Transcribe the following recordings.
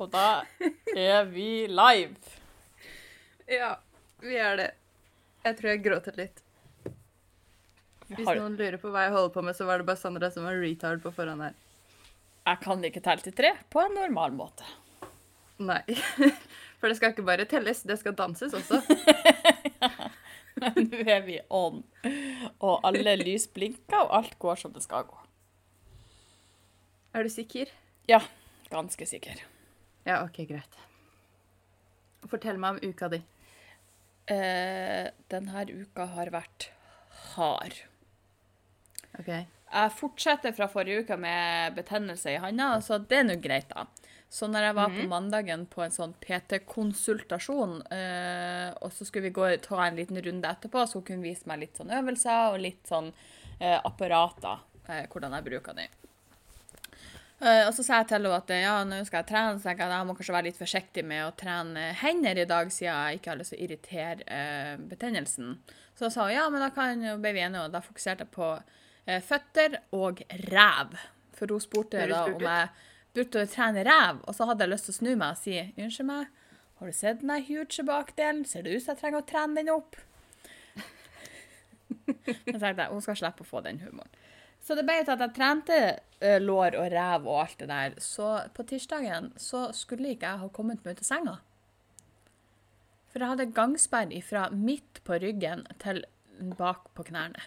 Og da er vi live. Ja, vi er det. Jeg tror jeg gråter litt. Hvis noen lurer på hva jeg holder på med, så var det bare Sandra som var retard på forhånd her. jeg kan ikke telle til tre på en normal måte. Nei. For det skal ikke bare telles, det skal danses også. Men nå er vi on. Og alle lys blinker, og alt går som det skal gå. Er du sikker? Ja, ganske sikker. Ja, OK, greit. Fortell meg om uka di. Eh, denne uka har vært hard. OK. Jeg fortsetter fra forrige uke med betennelse i handa, så det er nå greit, da. Så når jeg var på mandagen på en sånn PT-konsultasjon, eh, og så skulle vi gå ta en liten runde etterpå, så hun kunne vise meg litt sånn øvelser og litt sånn eh, apparater, eh, hvordan jeg bruker dem. Eh, og så sa jeg til henne at ja, nå skal jeg trene, så jeg, jeg må kanskje være litt forsiktig med å trene hender i dag, siden jeg ikke har lyst til å irritere uh, betennelsen. Så sa hun ja, men da kan ble vi enige, og da fokuserte jeg på uh, føtter og ræv. For hun spurte da om jeg burde trene ræv, og så hadde jeg lyst til å snu meg og si unnskyld meg, har du sett den huge bakdelen? Ser det ut som jeg trenger å trene den opp? Så tenkte hun skal slippe å få den humoren. Så det ble til at jeg trente uh, lår og ræv og alt det der. Så på tirsdagen så skulle ikke jeg ha kommet meg ut av senga. For jeg hadde gangsperr fra midt på ryggen til bak på knærne.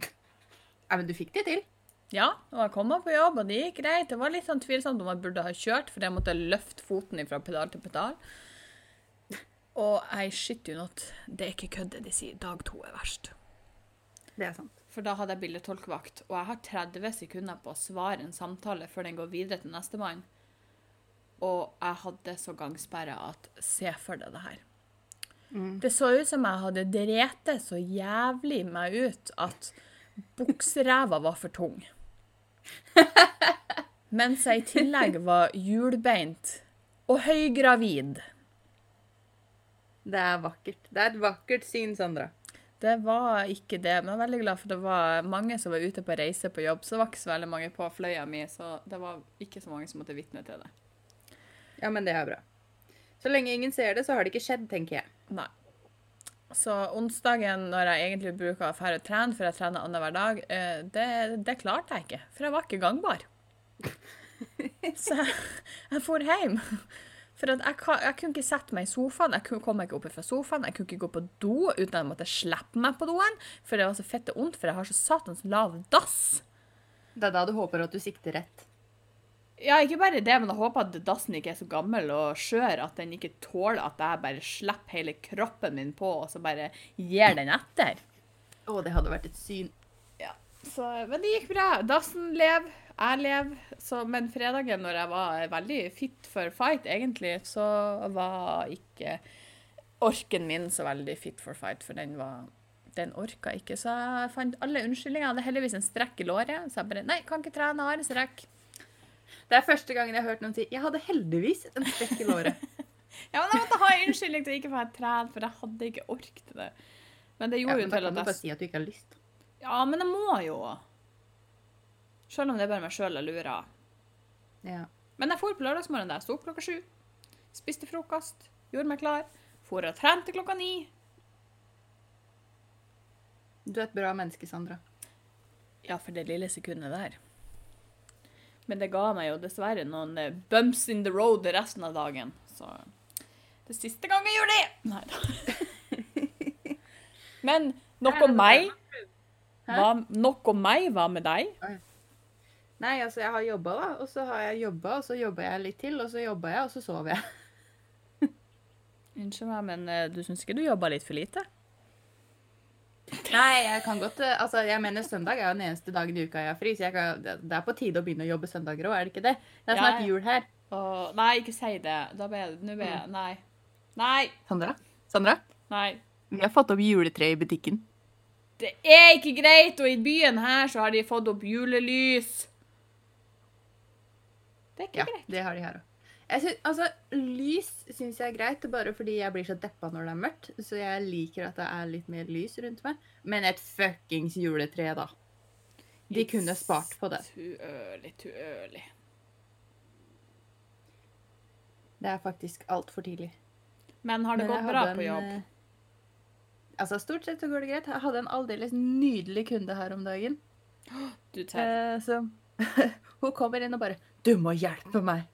Ja, men du fikk det til. Ja, og jeg kom meg på jobb, og det gikk greit. Det var litt sånn tvilsomt om jeg burde ha kjørt, for jeg måtte løfte foten fra pedal til pedal. Og jeg skyter jo not. Det er ikke kødd det de sier. Dag to er verst. Det er sant. For da hadde jeg bildetolkvakt, og jeg har 30 sekunder på å svare en samtale før den går videre til nestemann. Og jeg hadde så gangsperre at se for deg det her. Det så ut som jeg hadde drete så jævlig meg ut at bukseræva var for tung. Mens jeg i tillegg var hjulbeint og høygravid. Det er vakkert. Det er et vakkert syn, Sandra. Det var ikke det, men jeg er veldig glad for det var mange som var ute på reise på jobb. Så det var ikke så veldig mange på fløya mi, så det var ikke så mange som måtte vitne til det. Ja, men det er bra. Så lenge ingen ser det, så har det ikke skjedd, tenker jeg. Nei. Så onsdagen, når jeg egentlig bruker å dra og trene, for jeg trener annenhver dag, eh, det, det klarte jeg ikke. For jeg var ikke gangbar. Så jeg, jeg for hjem. For jeg, jeg kunne ikke sette meg i sofaen, jeg kunne- kom meg ikke opp fra sofaen, jeg kunne ikke gå på do uten at jeg måtte slippe meg på doen, for det var så fette vondt, for jeg har så satans lav dass. Det er da du håper at du sikter rett. Ja, ikke bare det, men jeg håper at dassen ikke er så gammel og skjør at den ikke tåler at jeg bare slipper hele kroppen min på, og så bare gir den etter. Å, det hadde vært et syn. Ja, så, men det gikk bra. Dassen lever, jeg lever. Så, men fredagen, når jeg var veldig fit for fight, egentlig, så var ikke orken min så veldig fit for fight, for den var den orka ikke. Så jeg fant alle unnskyldninger. Jeg hadde heldigvis en strekk i låret, så jeg bare Nei, kan ikke trene, har en strekk. Det er første gangen jeg har hørt noen si 'jeg hadde heldigvis en strekk i låret'. Ja, men jeg måtte ha en unnskyldning til ikke å få trene, for jeg hadde ikke ork til det. Men det Ja, gjorde men jo da til kan du bare si at du ikke har lyst. Ja, men jeg må jo. Selv om det er bare meg sjøl jeg lurer. Ja. Men jeg for på lørdagsmorgen da jeg sto opp klokka sju. Spiste frokost, gjorde meg klar. For og trente klokka ni. Du er et bra menneske, Sandra. Ja, for det lille sekundet der. Men det ga meg jo dessverre noen eh, bumps in the road resten av dagen. Så det er siste gang jeg gjør det! Nei da. Men nok om meg. Hva, nok om meg. Hva med deg? Nei, altså, jeg har jobba, da. Og så har jeg jobba, og så jobba jeg litt til, og så jobba jeg, og så sov jeg. Unnskyld meg, men eh, du syns ikke du jobba litt for lite? Nei, jeg kan godt eh, Altså, jeg mener søndag er jo den eneste dagen i uka jeg har fri, så kan, det er på tide å begynne å jobbe søndager òg, er det ikke det? Det er snart ja. jul her. Åh, nei, ikke si det. Da ble jeg Nå ble jeg Nei. Nei. Sandra? Sandra? Nei. Vi har fått opp juletre i butikken. Det er ikke greit, og i byen her så har de fått opp julelys. Det er ikke Ja, greit. det har de her òg. Altså, Lys syns jeg er greit, bare fordi jeg blir så deppa når det er mørkt. Så jeg liker at det er litt mer lys rundt meg. Men et fuckings juletre, da. De kunne spart på det. Too early, too early. Det er faktisk altfor tidlig. Men har det Men gått bra på jobb? eh, Altså, Stort sett så går det greit. Jeg hadde en aldeles nydelig kunde her om dagen. Du tar. Eh, hun kommer inn og bare 'Du må hjelpe meg.'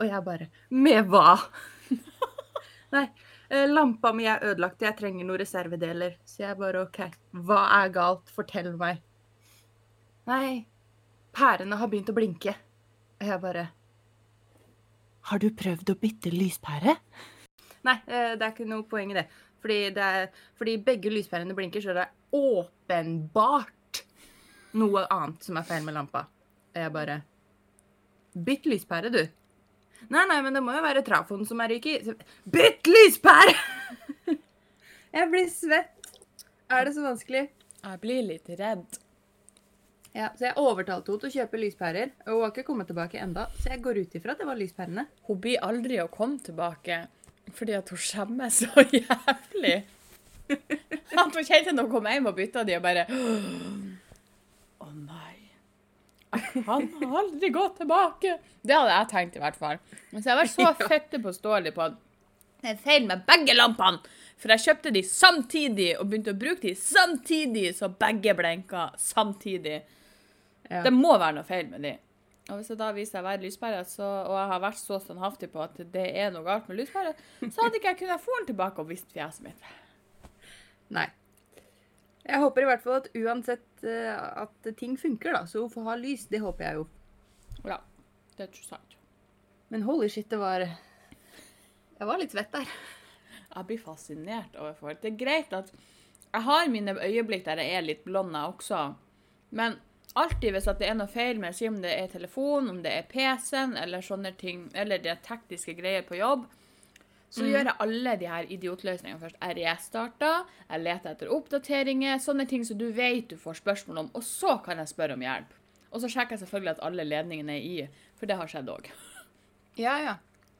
Og jeg bare 'Med hva?' Nei, eh, lampa mi er ødelagt, jeg trenger noen reservedeler. Så jeg bare 'OK, hva er galt? Fortell meg.' Nei, pærene har begynt å blinke. Og jeg bare 'Har du prøvd å bytte lyspære?' Nei, eh, det er ikke noe poeng i det. Fordi, det er, fordi begge lyspærene blinker, så det er åpenbart noe annet som er feil med lampa. Og jeg bare Bytt lyspære, du. Nei, nei, men det må jo være trafoen som er ryk i. Bytt lyspære! jeg blir svett. Er det så vanskelig? Jeg blir litt redd. Ja, Så jeg overtalte henne til å kjøpe lyspærer. Og hun har ikke kommet tilbake enda, så jeg går ut ifra at det var lyspærene. Hun blir aldri å komme tilbake fordi at hun skjemmer så jævlig. At hun kjente når hun kom hjem og bytta de og bare Å nei. Jeg har aldri gått tilbake. Det hadde jeg tenkt, i hvert fall. Men så jeg var så Ja. fette påståelig på at det er feil med begge lampene. For jeg kjøpte de samtidig og begynte å bruke de samtidig, så begge blenka samtidig. Ja. Det må være noe feil med de. Og hvis jeg da viser seg å være lyspære, så, og jeg har vært så standhaftig på at det er noe galt med lyspære, så hadde ikke jeg kunnet få den tilbake og visst fjeset mitt. Nei. Jeg håper i hvert fall at uansett uh, at ting funker, da, så hun får ha lys. Det håper jeg jo. Ja, det er ikke sant. Men holy shit, det var Jeg var litt svett der. Jeg blir fascinert overfor. Det er greit at jeg har mine øyeblikk der jeg er litt blonda også. Men alltid hvis at det er noe feil med si om det er telefon, om det er PC-en, eller sånne ting, eller det er tekniske greier på jobb, så gjør jeg alle de her idiotløsningene først. Jeg restarter, jeg leter etter oppdateringer, sånne ting som du vet du får spørsmål om, og så kan jeg spørre om hjelp. Og så sjekker jeg selvfølgelig at alle ledningene er i, for det har skjedd òg. Ja, ja.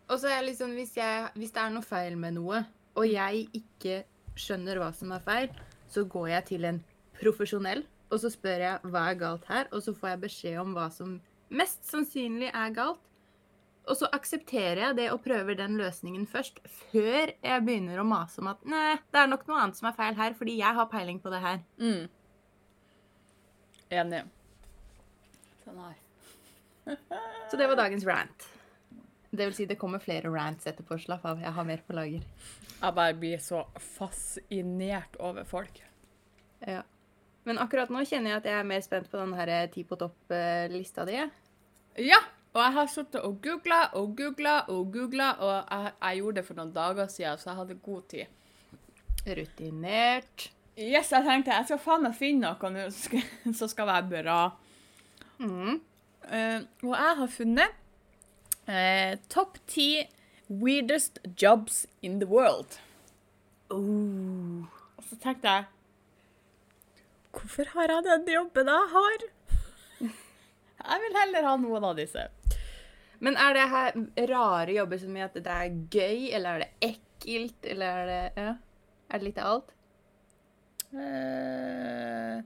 Og så er jeg liksom, hvis, jeg, hvis det er noe feil med noe, og jeg ikke skjønner hva som er feil, så går jeg til en profesjonell, og så spør jeg hva er galt her, og så får jeg beskjed om hva som mest sannsynlig er galt. Og så aksepterer jeg det og prøver den løsningen først, før jeg begynner å mase om at nei, det er nok noe annet som er feil her, fordi jeg har peiling på det her. Mm. Enig. Sånn her. Så det var dagens rant. Det vil si, det kommer flere rants etterpå. Slapp av, jeg har mer på lager. Jeg bare blir så fascinert over folk. Ja. Men akkurat nå kjenner jeg at jeg er mer spent på den her eh, ti på topp-lista di. jeg. Ja, og jeg har sittet og googla og googla og googla, og jeg, jeg gjorde det for noen dager siden, så jeg hadde god tid. Rutinert. Yes, jeg tenkte jeg skal faen meg finne noe nå som skal- være bra. Mm. Uh, og jeg har funnet uh, topp ti weirdest jobs in the world. Oh. Og så tenkte jeg Hvorfor har jeg den jobben jeg har? Jeg vil heller ha noen av disse. Men er det her rare jobber som gjør at det er gøy, eller er det ekkelt, eller er det ja. Er det litt av alt? Eh,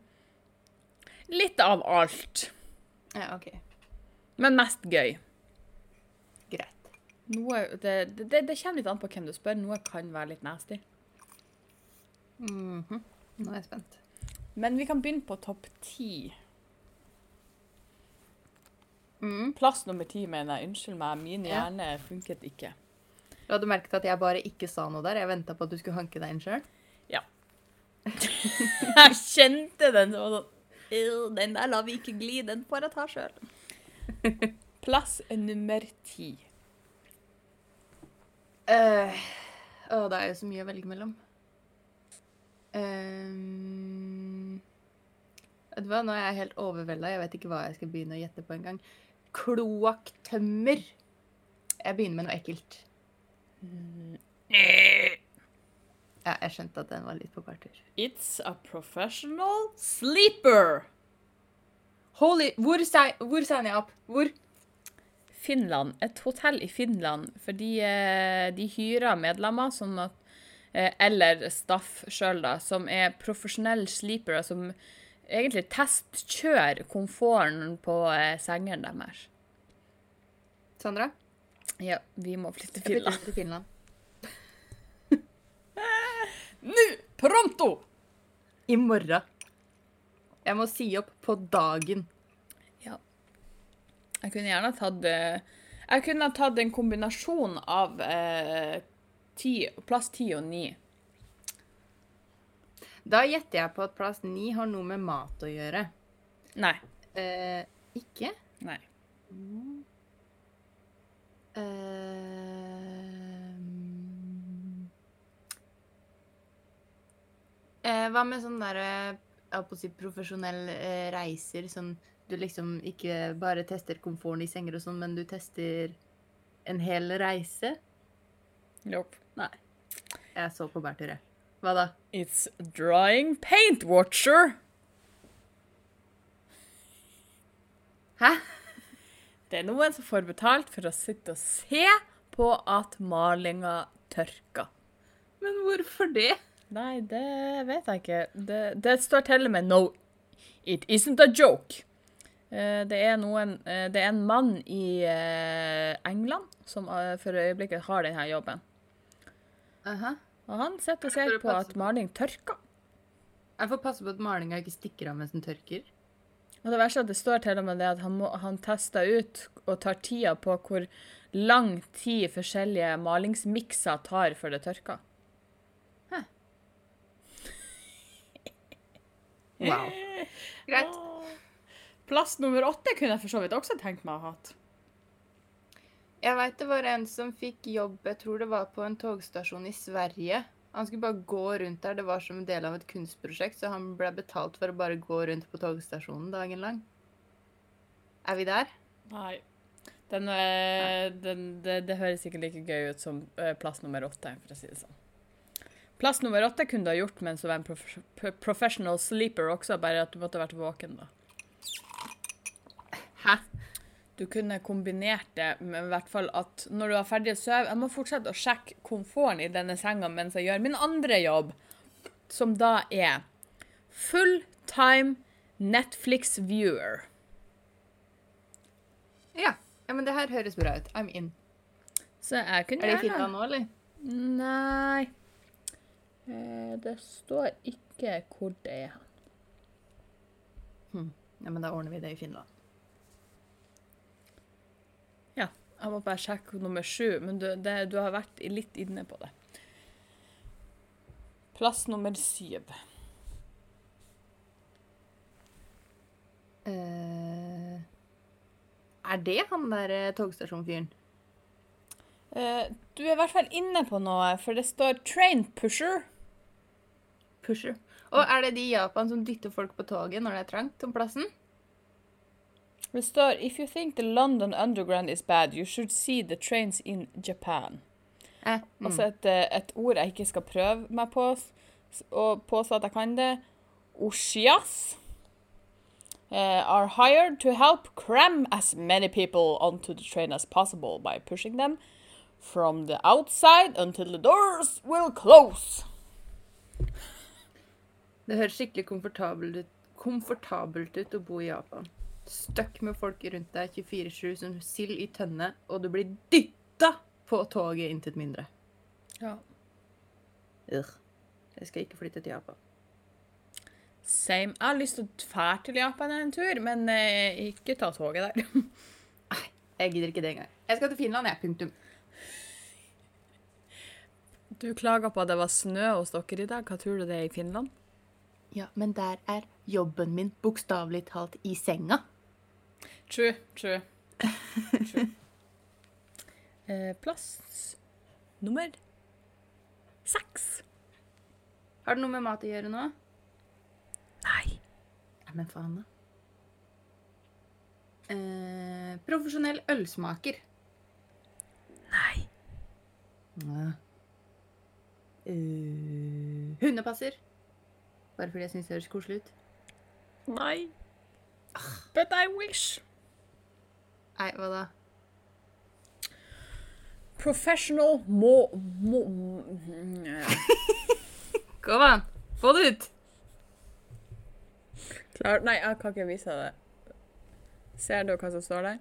litt av alt. Ja, OK. Men mest gøy. Greit. Noe, det, det, det kommer litt an på hvem du spør. Noe kan være litt nasty. Mhm. Nå er jeg spent. Men vi kan begynne på topp ti. Mm. Plass nummer ti, mener jeg. Unnskyld meg, min Ja. hjerne funket ikke. Du hadde merket at jeg bare ikke sa noe der. Jeg venta på at du skulle hanke deg inn sjøl. Jeg kjente den som var sånn Den der lar vi ikke gli, den får jeg ta sjøl. Plass nummer ti. Uh, å, det er jo så mye å velge mellom. Um, vet du hva, nå er jeg helt overvelda. Jeg vet ikke hva jeg skal begynne å gjette på engang. Kloakktømmer. Jeg begynner med noe ekkelt. Ja, jeg skjønte at den var litt på kvarter. It's a professional sleeper. Holy Hvor, hvor signer jeg opp? Hvor? Finland. Et hotell i Finland. Fordi eh, de hyrer medlemmer sånn at eh, Eller staff sjøl, da. Som er profesjonelle sleepere som egentlig testkjøre komforten på eh, sengene deres. Sandra? Ja, vi må flytte til Finland. til Finland. Nå! Pronto! I morgen. Jeg må si opp på dagen. Ja. Jeg kunne gjerne tatt eh, Jeg kunne tatt en kombinasjon av eh, ti, plass ti og ni. Da gjetter jeg på at plass ni har noe med mat å gjøre. Nei. Eh, ikke? Nei. Eh, hva med sånn derre Jeg holdt på å si profesjonelle eh, reiser. Sånn du liksom ikke bare tester komforten i senger og sånn, men du tester en hel reise? Nope. Nei. Jeg så på bærtur, jeg. Hva da? It's Drying paint watcher. Hæ? Det er noen som får betalt for å sitte og se på at malinga tørker. Men hvorfor det? Nei, det vet jeg ikke. Det, det står til og med no, it isn't a joke. Eh, Det er, noen, eh, det er en mann i eh, England som for øyeblikket har denne jobben. Aha. Og han sitter og ser på at maling tørker. Jeg får passe på at malinga ikke stikker av mens den tørker. Og det verste er at det står til og med det at han, må, han tester ut og tar tida på hvor lang tid forskjellige malingsmikser tar før det tørker. Hæ. Wow. Greit. Plass nummer åtte kunne jeg for så vidt også tenkt meg å ha hatt. Jeg veit det var en som fikk jobb, jeg tror det var på en togstasjon i Sverige. Han skulle bare gå rundt der. Det var som en del av et kunstprosjekt, så han ble betalt for å bare gå rundt på togstasjonen dagen lang. Er vi der? Nei. Den, eh, den, det, det høres ikke like gøy ut som eh, plass nummer åtte, for å si det sånn. Plass nummer åtte kunne du ha gjort mens du var en prof professional sleeper også, bare at du måtte ha vært våken da. Hæ? Du kunne kombinert det med i hvert fall at når du er ferdig å sove Jeg må fortsette å sjekke komforten i denne senga mens jeg gjør min andre jobb, som da er full time Netflix viewer. Ja. ja, men det her høres bra ut. I'm in. Så jeg kunne Er det fint nå, eller? Nei eh, Det står ikke hvor det er. Ja, men da ordner vi det i Finland. Ja, jeg må bare sjekke nummer sju, men du, det, du har vært litt inne på det. Plass nummer syv. Uh, er det han der eh, togstasjonfyren? Uh, du er i hvert fall inne på noe, for det står 'train pusher'. Pusher. Og er det de i Japan som dytter folk på toget når det er trangt om plassen? Det står 'If you think the London Underground is bad, you should see the trains in Japan'. Eh, mm. Altså et, eh, et ord jeg ikke skal prøve meg på, og påstå at jeg kan det. Oshias uh, are hired to help cram as many people onto the train as possible by pushing them from the outside until the doors will close. Det høres skikkelig komfortabelt ut, komfortabelt ut å bo i Japan. Støkk med folk rundt deg 24-7 som sild i tønne, og du blir dytta på toget intet mindre. Ja. Ugh. Jeg skal ikke flytte til Japan. Same. Jeg har lyst til å fære til Japan en tur, men eh, ikke ta toget der. Nei, Jeg gidder ikke det engang. Jeg skal til Finland, jeg. Punktum. Du klaga på at det var snø hos dere i dag. Hva tror du det er i Finland? Ja, men der er jobben min bokstavelig talt i senga. True, true. true. Eh, plass nummer seks. Har det noe med mat å gjøre nå? Nei. Ja, men faen, da. Eh, profesjonell ølsmaker. Nei. Ja. Uh, hundepasser. Bare fordi jeg syns det høres koselig ut. Nei. But I wish. Nei, hva da? Professional må... må Kom an! Få det ut! Klar. Nei, jeg kan ikke vise deg det. Ser du hva som står der?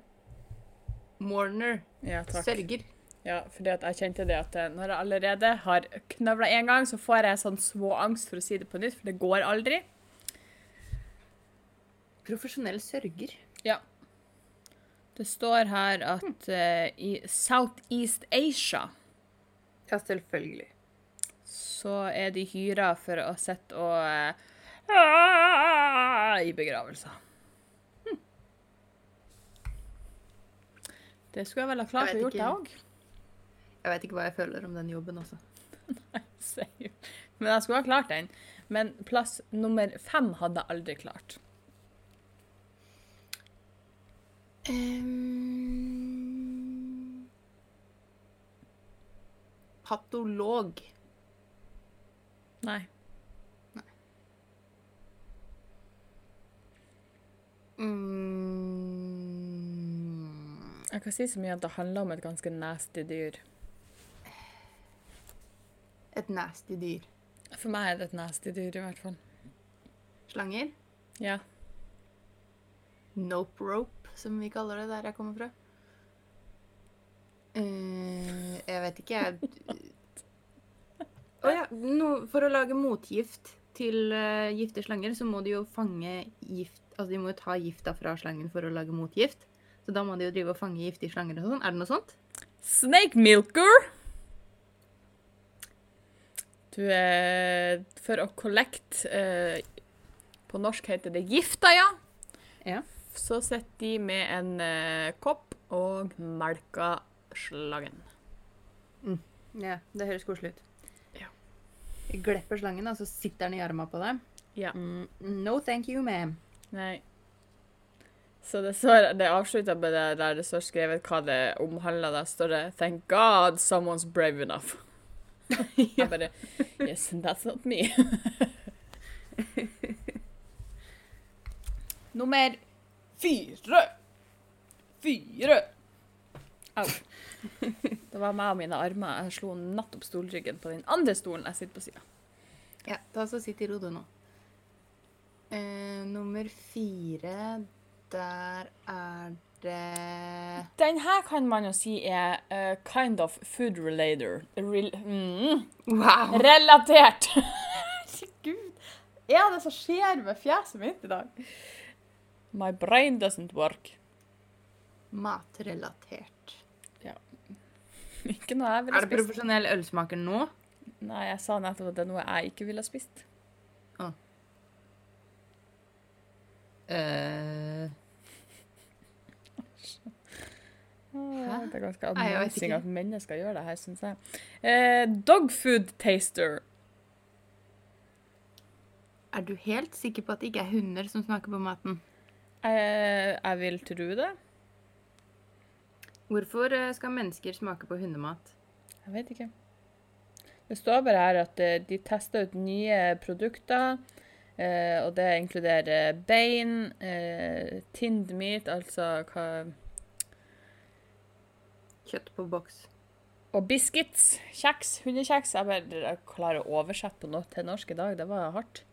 Mourner. Ja, takk. Sørger. Ja, fordi at jeg kjente det at eh, når jeg allerede har knøvla én gang, så får jeg sånn småangst for å si det på nytt, for det går aldri. Profesjonell sørger. Ja. Det står her at uh, i Southeast Asia Ja, selvfølgelig. så er de hyra for å sitte og uh, I begravelser. Hm. Det skulle jeg vel ha klart å gjort, jeg òg. Jeg vet ikke hva jeg føler om den jobben, altså. Men jeg skulle ha klart den. Men plass nummer fem hadde jeg aldri klart. Um, patolog. Nei. Mm, Jeg kan si så mye at det handler om et ganske nasty dyr. et nasty dyr. For meg er det et nasty dyr, i hvert fall. Slanger. Ja. Nope rope, som vi kaller det der jeg kommer fra. Uh, jeg vet ikke, jeg Å ja. No, for å lage motgift til uh, gifte slanger, så må de jo fange gift Altså de må jo ta gifta fra slangen for å lage motgift. Så da må de jo drive og fange giftige slanger og sånn. Er det noe sånt? Snake milker! Du er For å collect uh, På norsk heter det gifta, ja. Ja. Så sitter de med en eh, kopp og melker slangen. Ja, det høres koselig ut. Ja. Glepper slangen, og så sitter den i armene på deg. Ja. Mm, no thank you, ma'am. Nei. Så det står Det avslutta med det der det står skrevet hva det omhandler. Der står det 'Thank God someone's brave enough'. Jeg bare Yes, that's not me. Nummer fire. Fire. Au. Det var meg og mine armer. Jeg slo nettopp stolryggen på den andre stolen jeg sitter på sida. Ja, ta så sitt i ro du nå. Eh, nummer fire, der er det Den her kan man jo si er uh, kind of food related. Rel mm. Wow! Relatert. Herregud. Er det som skjer med fjeset mitt i dag? My brain doesn't work. Matrelatert. Ikke noe jeg Er det spist. profesjonell ølsmaker nå? Nei, jeg sa nettopp at det er noe jeg ikke ville spist. Eh, Hæ? Det er ganske annerledes amazing at mennesker gjør det her, syns jeg. Eh, dogfood taster. er du helt sikker på at det ikke er hunder som smaker på maten? Eh, jeg vil tro det. Hvorfor eh, skal mennesker smake på hundemat? Jeg vet ikke. Det står bare her at eh, de tester ut nye produkter, og det inkluderer bein, tinned meat, altså hva Kjøtt på boks. Og biscuits. Kjeks. Hundekjeks. Jeg bare klarer å oversette på noe til norsk i dag. Det var hardt.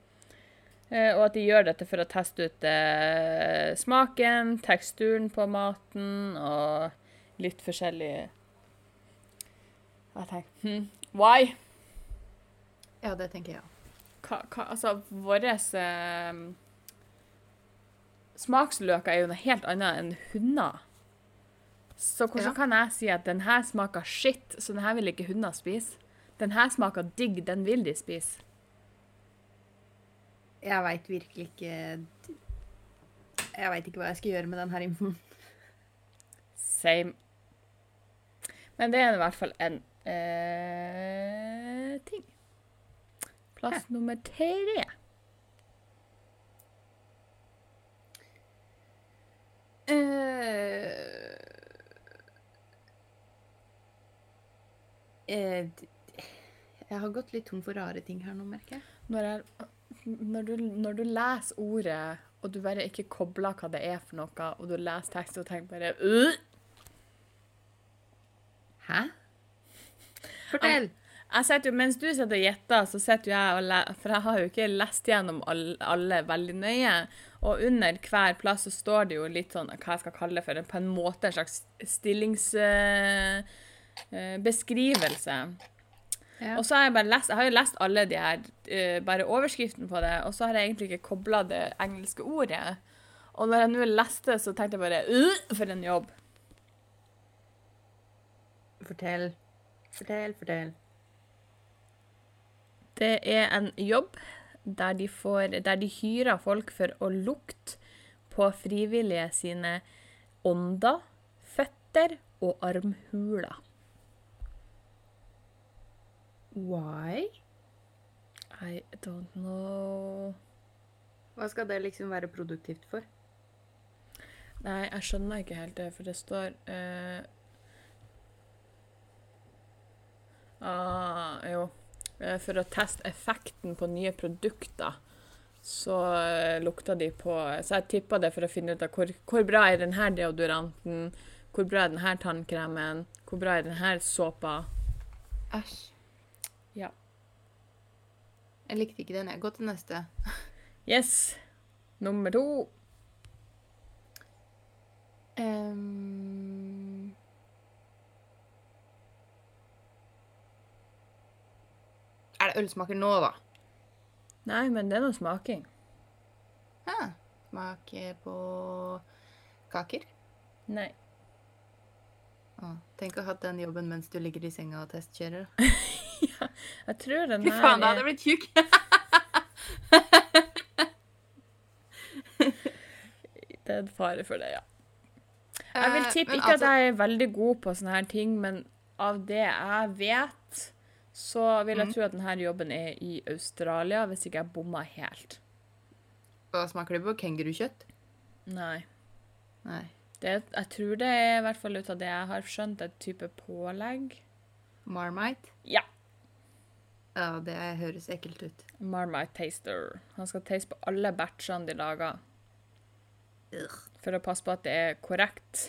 Eh, og at de gjør dette for å teste ut eh, smaken, teksturen på maten og litt forskjellig Jeg tenker hm, why? Ja, det tenker jeg. Hva, hva, altså, våre eh, smaksløker er jo noe helt annet enn hunder. Så hvordan Ja. kan jeg si at den her smaker shit, så den her vil ikke hunder spise? Den her smaker digg, den vil de spise. Jeg veit virkelig ikke Jeg veit ikke hva jeg skal gjøre med den her infoen. Same. Men det er i hvert fall en eh, ting. Plass nummer tre. Eh, d- jeg har gått litt tom for rare ting her nå, merker jeg. Når, jeg, når, du, når du leser ordet, og du bare ikke kobler hva det er for noe, og du leser tekst og tenker bare «Øh!» Hæ? Fortell! Jeg jeg jo, Mens du sitter og gjetter, så sitter jeg og leser For jeg har jo ikke lest gjennom alle, alle veldig nøye. Og under hver plass så står det jo litt sånn, hva jeg skal kalle det for, på en måte en slags stillingsbeskrivelse. Ja. Og så har jeg bare lest, jeg har jo lest alle de her, uh, bare overskriften på det, og så har jeg egentlig ikke kobla det engelske ordet. Og når jeg nå leste, så tenkte jeg bare uh, for en jobb. Fortell. Fortell, fortell. Det er en jobb der de, får, der de hyrer folk for å lukte på frivillige sine ånder, føtter og armhuler. Why? I don't know Hva skal det liksom være produktivt for? Nei, jeg skjønner ikke helt det, for det står eh, ah, Jo. Eh, For å teste effekten på nye produkter, så eh, lukta de på Så jeg tippa det for å finne ut av hvor, hvor bra er denne deodoranten, hvor bra er denne tannkremen, hvor bra er denne såpa. Æsj. Jeg likte ikke den. Jeg går til neste. Yes. Nummer to. Um... Er det ølsmaker nå, da? Nei, men det er noe smaking. Ah, Smake på kaker? Nei. Å, tenk å ha hatt den jobben mens du ligger i senga og testkjører. Jeg tror den Fy faen, da hadde jeg blitt tjukk! Det er en fare for det, ja. Jeg vil Eh, tippe ikke altså- at jeg er veldig god på sånne her ting, men av det jeg vet, så vil jeg Mhm. tro at denne jobben er i Australia, hvis ikke jeg bomma helt. Hva smaker det på? Kengurukjøtt? Nei. Nei. Det, jeg tror det er i hvert fall ut av det jeg har skjønt, et type pålegg. Marmite? Ja. Ja, det høres ekkelt ut. Marmite taster. Han skal taste på alle batchene de lager, Ugh. for å passe på at det er korrekt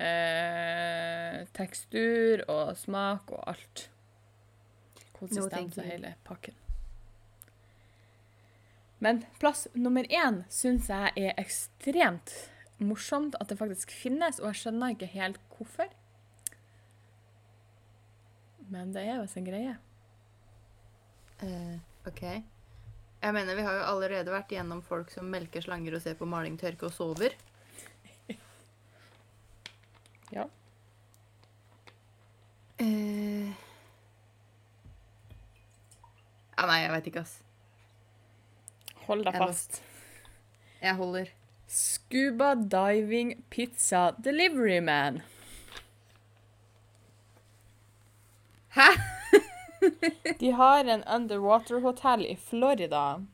eh, tekstur og smak og alt. Konsistens og hele pakken. Men plass nummer én syns jeg er ekstremt morsomt at det faktisk finnes, og jeg skjønner ikke helt hvorfor. Men det er visst en greie. Eh, OK. Jeg mener, vi har jo allerede vært gjennom folk som melker slanger og ser på maling tørke og sover. Ja. Uh... Ja, nei, jeg veit ikke, ass. Hold deg Jeg fast. Jeg holder. Scuba Diving Pizza Delivery Man. Hæ? De har en underwater-hotell i Florida.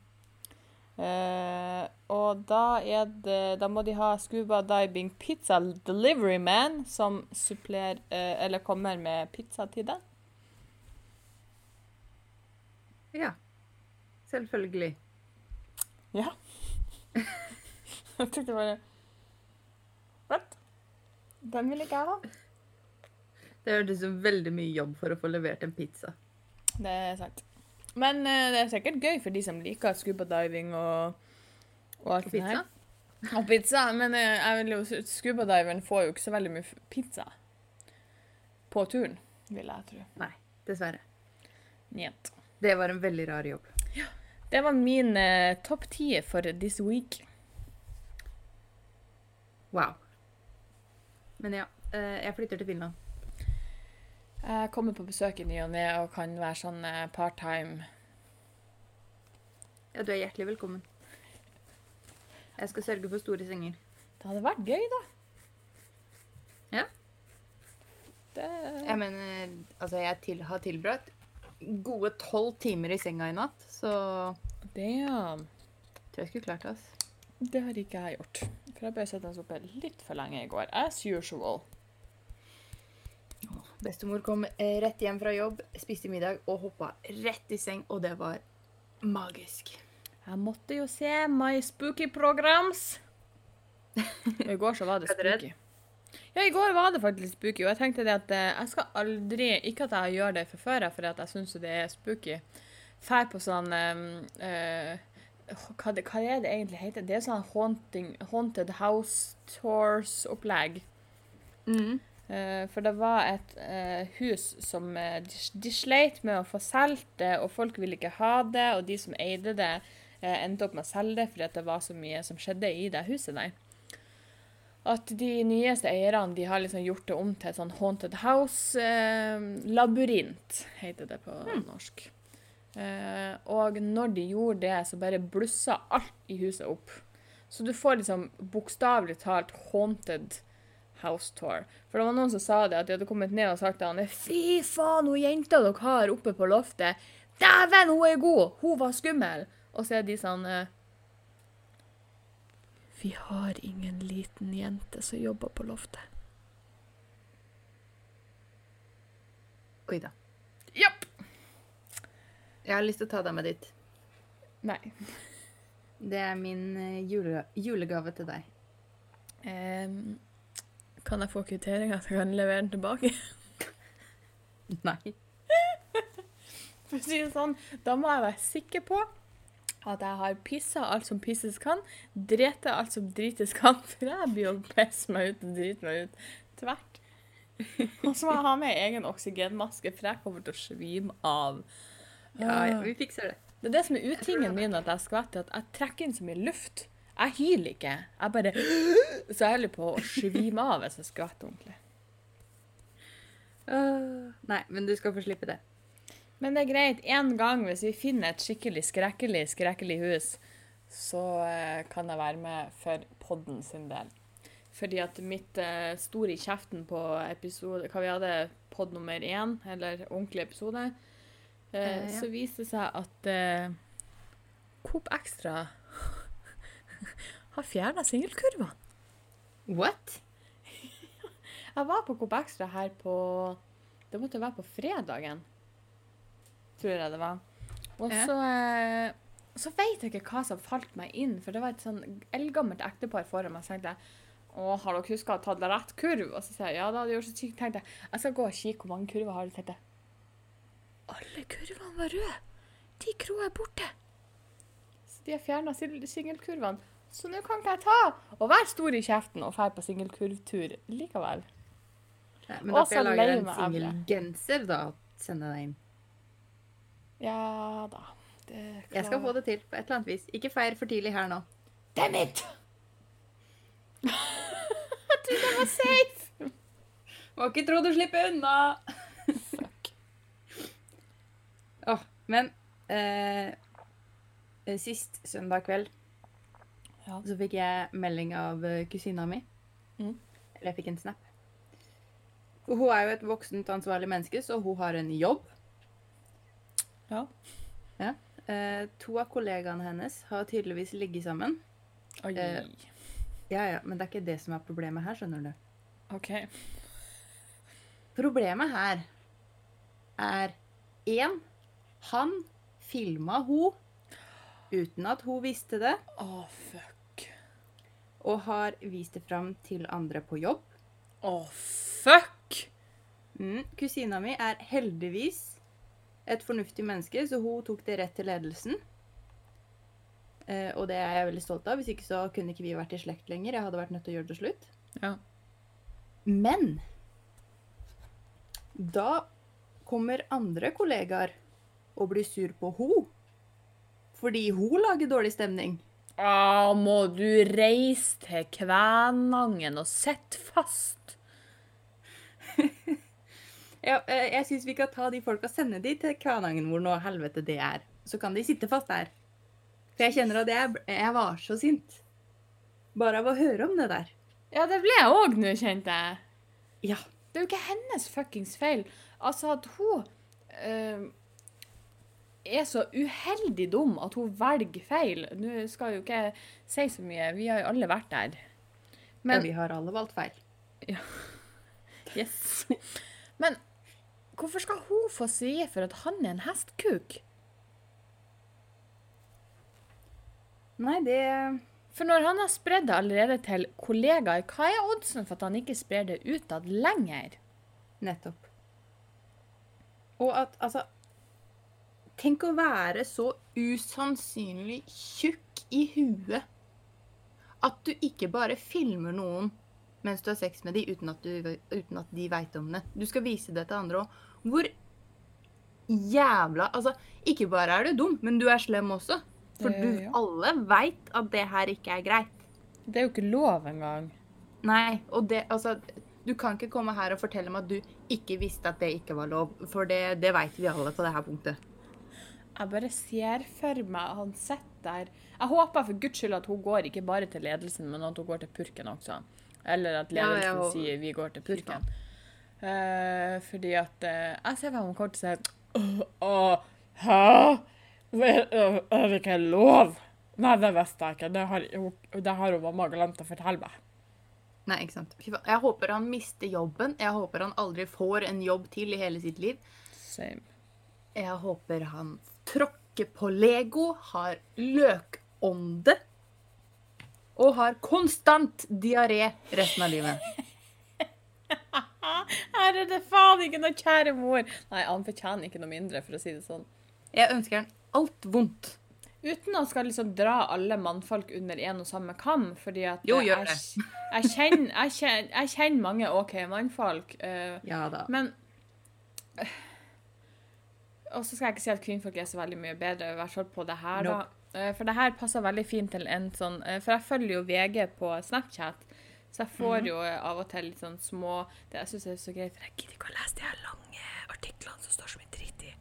Uh, og da det Da må de ha Scuba Diving Pizza Delivery Man som supplerer uh, Eller kommer med pizza til deg. Ja. Selvfølgelig. Ja. Jeg tenkte bare What? Den vil ikke jeg ha. Det hørtes ut som veldig mye jobb for å få levert en pizza. Det er sant. Men uh, det er sikkert gøy for de som liker scuba diving og, og alt det her. pizza? Og pizza. Men uh, jeg vil jo, scubadiveren får jo ikke så veldig mye pizza på turen, vil jeg tro. Nei, dessverre. Njet. Det var en veldig rar jobb. Det var min uh, topp ti for this week. Wow. Men ja, uh, jeg flytter til Finland. Jeg kommer på besøk i ny og ne og kan være sånn eh, part-time. Ja, du er hjertelig velkommen. Jeg skal sørge for store senger. Det hadde vært gøy, da. Ja. Det, Jeg mener, altså jeg til, har tilbrakt gode tolv timer i senga i natt, så det, ja. tror jeg skulle klart det. ass. det har ikke jeg gjort. For jeg ble sittende oppe litt for lenge i går. As usual. Bestemor kom eh, rett hjem fra jobb, spiste middag og hoppa rett i seng, og det var magisk. Jeg måtte jo se My Spooky Programs. I går så var det spooky. Ja, i går var det faktisk spooky, og jeg tenkte det at eh, jeg skal aldri Ikke at jeg gjør det for før, for at jeg syns det er spooky. Fær på sånn eh, eh, hva, det, hva er det egentlig heter? Det er sånn haunting, Haunted House Tours-opplegg. Mm. Eh, for det var et eh, hus som eh, de, de sleit med å få solgt og folk ville ikke ha det, og de som eide det, eh, endte opp med å selge det fordi at det var så mye som skjedde i det huset der. At de nyeste eierne de har liksom gjort det om til et sånn haunted house-labyrint, heter det på norsk. Eh, og når de gjorde det, så bare blussa alt i huset opp. Så du får liksom bokstavelig talt haunted house tour. For det var noen som sa det, at de hadde kommet ned og sagt til han Fy faen, hun jenta dere har oppe på loftet, dæven, hun er god! Hun var skummel! Og så er de sånn eh, Vi har ingen liten jente som jobber på loftet. Oi da. Japp. Jeg har lyst til å ta deg med dit. Nei. Det er min eh, jule, julegave til deg. Ehm, kan jeg få kvitteringa så jeg kan levere den tilbake? Nei. For å si det sånn, da må jeg være sikker på at jeg har pissa alt som pisses kan, drete alt som drites kan, for jeg blir jo pisse meg ut og drite meg ut tvert. Og så må jeg ha med egen oksygenmaske, for jeg kommer til å svime av. Ja, ja, vi fikser det. Det er det som er utingen min at jeg skvetter, at jeg trekker inn så mye luft. Jeg hyler ikke. Jeg bare Så jeg holder på å svime av hvis jeg skvetter ordentlig. Uh, Nei, men du skal få slippe det. Men det er greit. En gang hvis vi finner et skikkelig skrekkelig, skrekkelig hus, så eh, kan jeg være med for podden sin del. Fordi at mitt uh, store i kjeften på episode Hva vi hadde, pod nummer én, eller ordentlig episode, uh, Eh, ja. så viste det seg at eh, Coop Extra har fjerna singelkurvene. What? Jeg var på Coop Extra her på Det måtte være på fredagen, tror jeg det var. Og så, eh, så vet jeg ikke hva som falt meg inn, for det var et sånn eldgammelt ektepar foran meg. Så tenkte jeg å, har dere huska å ta rett kurv? Og så sier jeg ja, da hadde jeg gjort så sykt. tenkte jeg jeg skal gå og kikke hvor mange kurver har de. tenkte Alle kurvene var røde! De kroa er borte. Så de har fjerna singelkurvene. Så nå kan ikke jeg ta og være stor i kjeften og dra på singelkurvtur likevel. Nei, men da skal jeg lage en singelgenser, da. Sende deg inn. Ja da. Det Jeg skal få det til på et eller annet vis. Ikke feir for tidlig her nå. Damn it! jeg trodde jeg var safe. Må ikke tro du slipper unna! Fuck. oh, men eh, sist søndag kveld Ja. så fikk jeg melding av eh, kusina mi. Mm. Eller jeg fikk en snap. For hun er jo et voksent, ansvarlig menneske, så hun har en jobb. Ja. Eh, to av kollegaene hennes har tydeligvis ligget sammen. Oi. Eh. Ja, ja, Men det er ikke det som er problemet her, skjønner du. OK. Problemet her er én Han filma hun uten at hun visste det, Å, fuck. Og har vist det fram til andre på jobb. Å, fuck! Mm. Kusina mi er heldigvis et fornuftig menneske, så hun tok det rett til ledelsen. Eh, og det er jeg veldig stolt av. Hvis ikke så kunne ikke vi vært i slekt lenger. Jeg hadde vært nødt til å gjøre det slutt. Ja. Men da kommer andre kollegaer og blir sur på ho fordi hun lager dårlig stemning. Å, må du reise til Kvænangen og sitte fast? Ja, eh, jeg syns vi kan ta de folka og sende de til Kvænangen, hvor nå helvete det er. Så kan de sitte fast der. For jeg kjenner at jeg, jeg var så sint. Bare av å høre om det der. Ja, det ble jeg òg nå, kjente jeg. Ja. Det er jo ikke hennes fuckings feil. Altså at hun eh, er så uheldig dum at hun velger feil. Nå skal jo ikke jeg si så mye, vi har jo alle vært der. Men ja, vi har alle valgt feil. Ja. Yes. Men hvorfor skal hun få si for at han er en hestkuk? Nei, det For når han har spredd det allerede til kollegaer, hva er oddsen for at han ikke sprer det utad lenger? Nettopp. Og at altså Tenk å være så usannsynlig tjukk i huet at du ikke bare filmer noen mens du har sex med dem uten at, du, uten at de veit om det. Du skal vise det til andre òg. Hvor jævla Altså, ikke bare er du dum, men du er slem også. For du ja. alle veit at det her ikke er greit. Det er jo ikke lov engang. Nei, og det Altså, du kan ikke komme her og fortelle meg at du ikke visste at det ikke var lov, for det, det veit vi alle på det her punktet. Jeg bare ser for meg han sitter der. Jeg håper for guds skyld at hun går ikke bare til ledelsen, men at hun går til purken også. Eller at Ja, ja, ledelsen sier vi går til purken. Uh, fordi at uh, Jeg ser for meg hun kommer til å si «Åh, åh, Hæ? Er er det ikke lov? Nei, det visste jeg ikke. Det har, det har hun mamma glemt å fortelle meg. Nei, ikke sant. Jeg håper han mister jobben. Jeg håper han aldri får en jobb til i hele sitt liv. Same. Jeg håper han tråkker på Lego, har løkånde og har konstant diaré resten av livet. Her er det faen ikke noe kjære mor. Nei, han fortjener ikke noe mindre, for å si det sånn. Jeg ønsker han alt vondt. Uten å skal liksom dra alle mannfolk under en og samme kam, fordi at Jo, gjør det. jeg, jeg, kjenner, jeg, kjenner, jeg kjenner mange OK mannfolk, uh, Ja men eh, Og så skal jeg ikke si at kvinnfolk er så veldig mye bedre, i hvert fall på det her, da. Eh, For det her passer veldig fint til en sånn eh, For jeg følger jo VG på Snapchat, så jeg får jo eh, av og til litt sånn små det, Jeg syns er så greit, for jeg gidder ikke å lese de her lange artiklene som står så mye dritt i.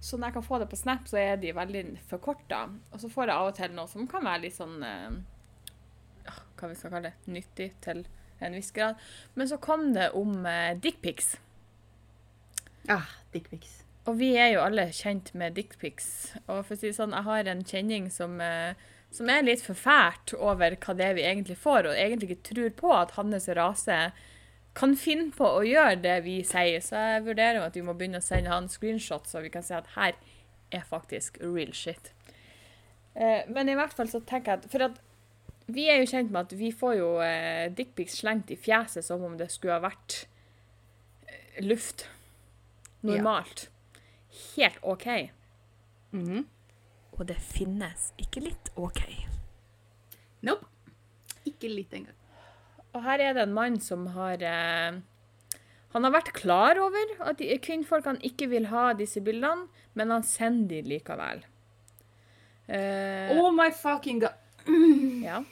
Så når jeg kan få det på Snap, så er de veldig forkorta. Og så får jeg av og til noe som kan være litt sånn eh, Hva vi skal kalle det? Nyttig til en viss grad. Men så kom det om eh, dickpics. Ah, dickpics. Og vi er jo alle kjent med dickpics. Og for å si sånn, jeg har en kjenning som, eh, som er litt forfært over hva det er vi egentlig får, og egentlig ikke tror på at hans rase kan finne på å gjøre det vi sier. Så jeg vurderer jo at vi må begynne å sende han screenshots, så vi kan si at her er faktisk real shit. Eh, men i hvert fall så tenker jeg at For at vi er jo kjent med at vi får jo eh, dickpics slengt i fjeset som om det skulle ha vært luft. Normalt. Helt OK. Mhm. Og det finnes ikke litt OK. Nope. Ikke litt engang. Og her er det en mann som har eh, Han har vært klar over at de- kvinnfolkene ikke vil ha disse bildene, men han sender de likevel. Eh, Oh my fucking god. Ja.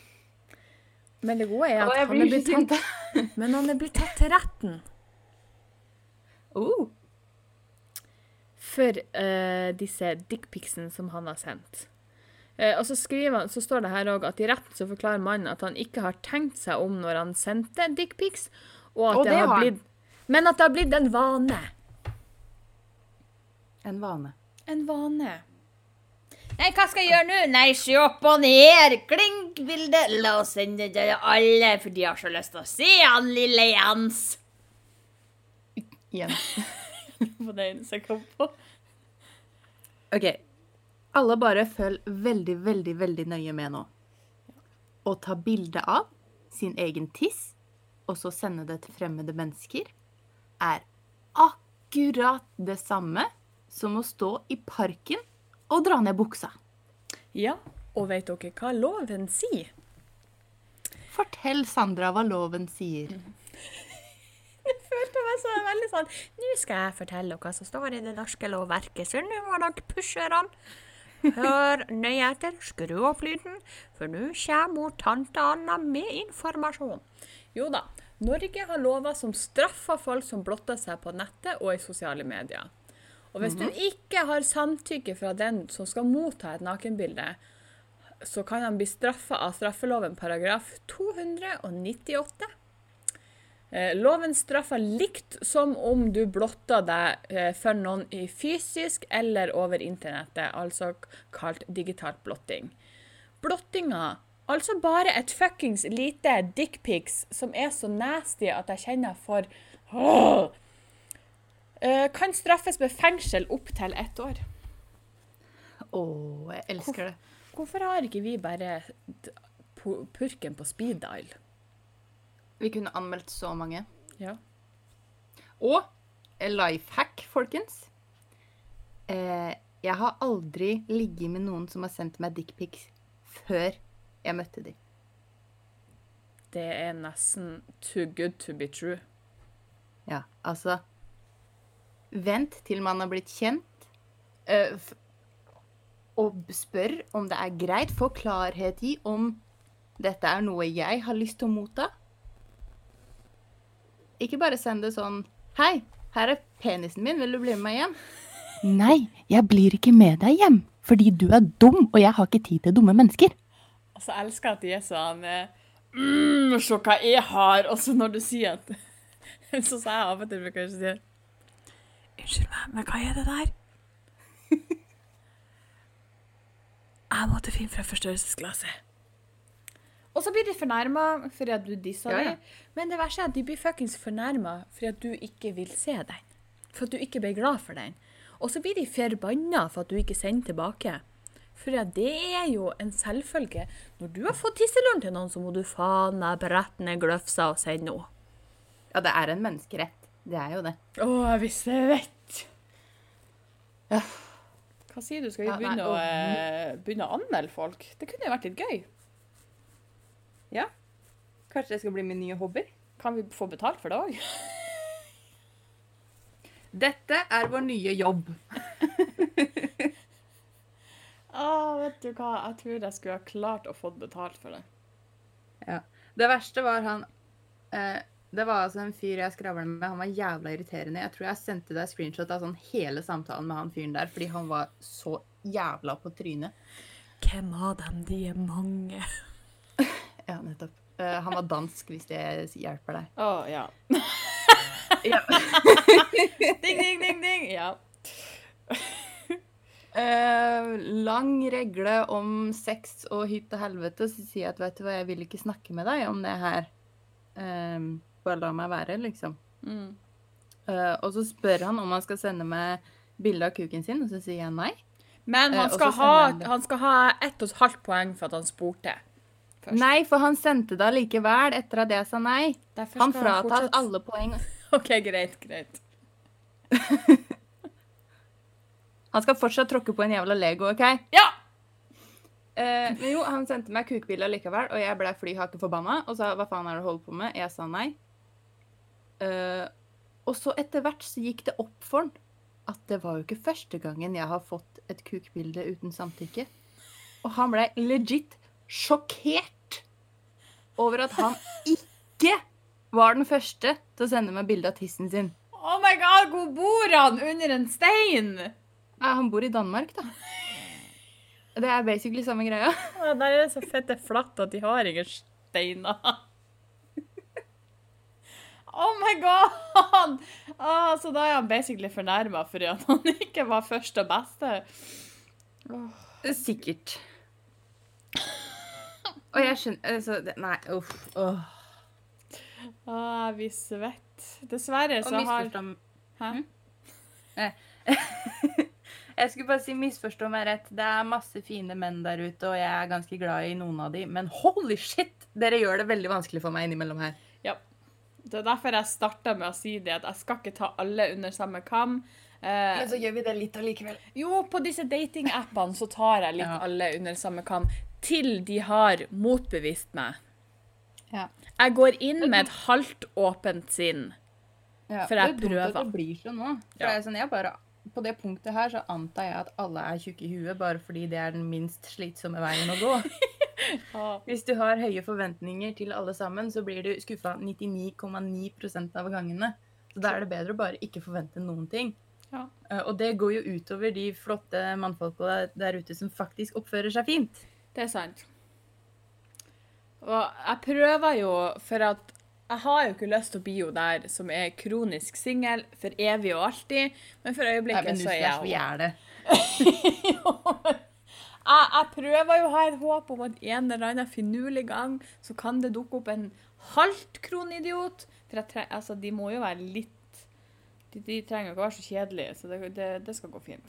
Men det gode er at oh, han er blitt tatt, men han er blitt tatt til retten Oh. For uh, disse dickpicsene som han har sendt. Uh, og så, skriver han, så står det her òg at i retten så forklarer mannen at han ikke har tenkt seg om når han sendte dickpics, og at Og det, det har blitt Men at det har blitt en vane. En vane. En vane. Nei, hva skal jeg gjøre nå? Nei, se opp og ned. Klink bilde. La oss sende det til alle, for de har så lyst til å se han lille Jens. Igjen. På det eneste jeg kom på. OK. Alle bare følg veldig, veldig, veldig nøye med nå. Å ta bilde av sin egen tiss, og så sende det til fremmede mennesker, er akkurat det samme som å stå i parken og dra ned buksa. Ja, og vet dere hva loven sier? Fortell Sandra hva loven sier. Jeg er veldig sånn Nå skal jeg fortelle hva som står i det norske lovverket, så nå må dere pushe den. Hør nøye etter, skru opp lyden, for nå kommer tante Anna med informasjon. Jo da, Norge har lover som straffer folk som blotter seg på nettet og i sosiale medier. Og hvis du ikke har samtykke fra den som skal motta et nakenbilde, så kan han bli straffa av straffeloven paragraf 298. Eh, Loven straffer likt som om du blotter deg eh, for noen i fysisk eller over internettet, altså kalt digitalt blotting. Blottinga, altså bare et fuckings lite dickpics som er så nasty at jeg kjenner for Åh! Eh, kan straffes med fengsel opptil ett år. Å, jeg elsker det. Hvorfor har ikke vi bare purken på speed dial? Vi kunne anmeldt så mange. Ja. Og life hack, folkens. Eh, jeg har aldri ligget med noen som har sendt meg dickpics før jeg møtte dem. Det er nesten too good to be true. Ja, altså Vent til man har blitt kjent, Uh, og spør om det er greit. Få klarhet i om dette er noe jeg har lyst til å motta. Ikke bare send det sånn Hei, her er penisen min, vil du bli med meg hjem? Nei, jeg blir ikke med deg hjem, fordi du er dum, og jeg har ikke tid til dumme mennesker. Og så elsker jeg at de er sånn eh, mm, Se hva jeg har. Og så når du sier at Så sa jeg av og til bruker jeg sier Unnskyld meg, men hva er det der? Jeg måtte finne fra forstørrelsesglasset. Og så blir de fornærma fordi at du disser Ja, ja. dem. Men det verste er at de blir fuckings fornærma fordi at du ikke vil se den. For at du ikke ble glad for den. Og så blir de forbanna for at du ikke sender tilbake. For det er jo en selvfølge. Når du har fått tisseluren til noen, så må du faen meg brette ned gløfsa og sende noe. Ja, det er en menneskerett. Det er jo det. Å, hvis jeg vet! Ja. Hva sier du? Skal vi Ja, nei, å, eh, begynne å anmelde folk? Det kunne jo vært litt gøy. Ja. Kanskje det skal bli min nye hobby? Kan vi få betalt for det òg? Dette er vår nye jobb. Ah, vet du hva? Jeg tror jeg skulle ha klart å få betalt for det. Ja. Det verste var han eh, Det var altså en fyr jeg skravla med. Han var jævla irriterende. Jeg tror jeg sendte deg screenshot av sånn hele samtalen med han fyren der, fordi han var så jævla på trynet. Hvem av dem? De er mange. Ja, nettopp. Uh, han var dansk, hvis det hjelper deg. Å, ja. Ja. Ding, ding, ding, ding. Ja. Uh, lang regle om sex og hytt og helvete, så sier jeg at vet du hva, jeg vil ikke snakke med deg om det her. Uh, bare la meg være, liksom. Mm. Uh, og så spør han om han skal sende meg bilde av kuken sin, og så sier jeg nei. Men han skal, ha, han skal ha ett og et halvt poeng for at han spurte. Først. Nei, for han sendte det allikevel etter at jeg sa nei. Derfor Han fratas alle poeng. OK, greit, greit. Han skal fortsatt tråkke på en jævla Lego, OK? Ja! Eh, men jo, han sendte meg kukbilde likevel, og jeg ble fly hake forbanna og sa hva faen er det du holder på med? Jeg sa nei. Eh, og så etter hvert så gikk det opp for han at det var jo ikke første gangen jeg har fått et kukbilde uten samtykke. Og han ble legit sjokkert over at han ikke var den første til å sende meg bilde av tissen sin. Oh my god, hvor bor han? Under en stein? Ja, han bor i Danmark, da. Det er basically samme greia. Ja, der er det så fette flatt at de har ingen steiner. Oh my god! Ah, så da er han basically fornærma fordi at han ikke var første og beste. Sikkert. Og jeg skjønner altså, det- Nei, uff. åh. Ah, vi svetter. Dessverre Og så har misforstå Hæ? Jeg skulle bare si misforstå meg rett. Det er masse fine menn der ute, og jeg er ganske glad i noen av de, men holy shit! Dere gjør det veldig vanskelig for meg innimellom her. Ja. Det er derfor jeg starta med å si det, at jeg skal ikke ta alle under samme kam. Eh, så gjør vi det litt allikevel. jo, på disse datingappene så tar jeg litt Ja. alle under samme kam, til de har motbevist meg. Ja. Jeg går inn med et halvt åpent sinn. Ja, For jeg prøver. det er dumt at det blir sånn nå. For Ja. er sånn, jeg bare, på det punktet her så antar jeg at alle er tjukke i huet, bare fordi det er den minst slitsomme veien å gå. Hvis du har høye forventninger til alle sammen, så blir du skuffa 99,9% av gangene. Så da er det bedre å bare ikke forvente noen ting. Ja. Eh, Og det går jo utover de flotte mannfolka der ute som faktisk oppfører seg fint. Det er sant. Og jeg prøver jo, for at jeg har jo ikke lyst til å bli hun der som er kronisk singel for evig og alltid, men for Nei, øyeblikket men så er jeg det. jeg, jeg prøver jo å ha et håp om at en eller annen finurlig gang så kan det dukke opp en halvt kronidiot. For tre altså, de må jo være litt De, de trenger ikke å være så kjedelige, så det, det, det skal gå fint.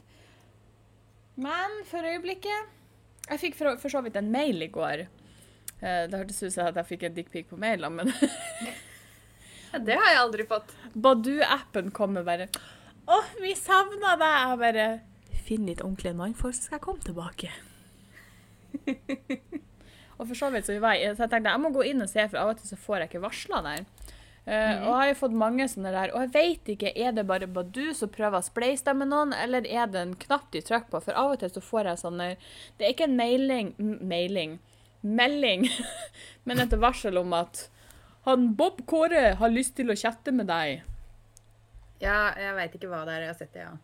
Men for øyeblikket Jeg fikk for, for så vidt en mail i går. Eh, det hørtes ut som at jeg fikk en dickpic på mailen, men Ja, det har jeg aldri fått. Badoo-appen kommer bare Å, vi savna deg! Jeg bare Finn litt ordentlige mannfolk, så skal jeg komme tilbake. og for så vidt så var jeg, så jeg tenkte jeg må gå inn og se, for av og til så får jeg ikke varsla der. Eh, Og jeg har jo fått mange sånne der, og jeg vet ikke, er det bare Badu som prøver å spleise deg med noen, eller er det en knapp de trykker på? For av og til så får jeg sånne Det er ikke en mailing, mailing melding, men et varsel om at han Bob Kåre har lyst til å chatte med deg. Ja, jeg veit ikke hva det er. Jeg har sett det, ja.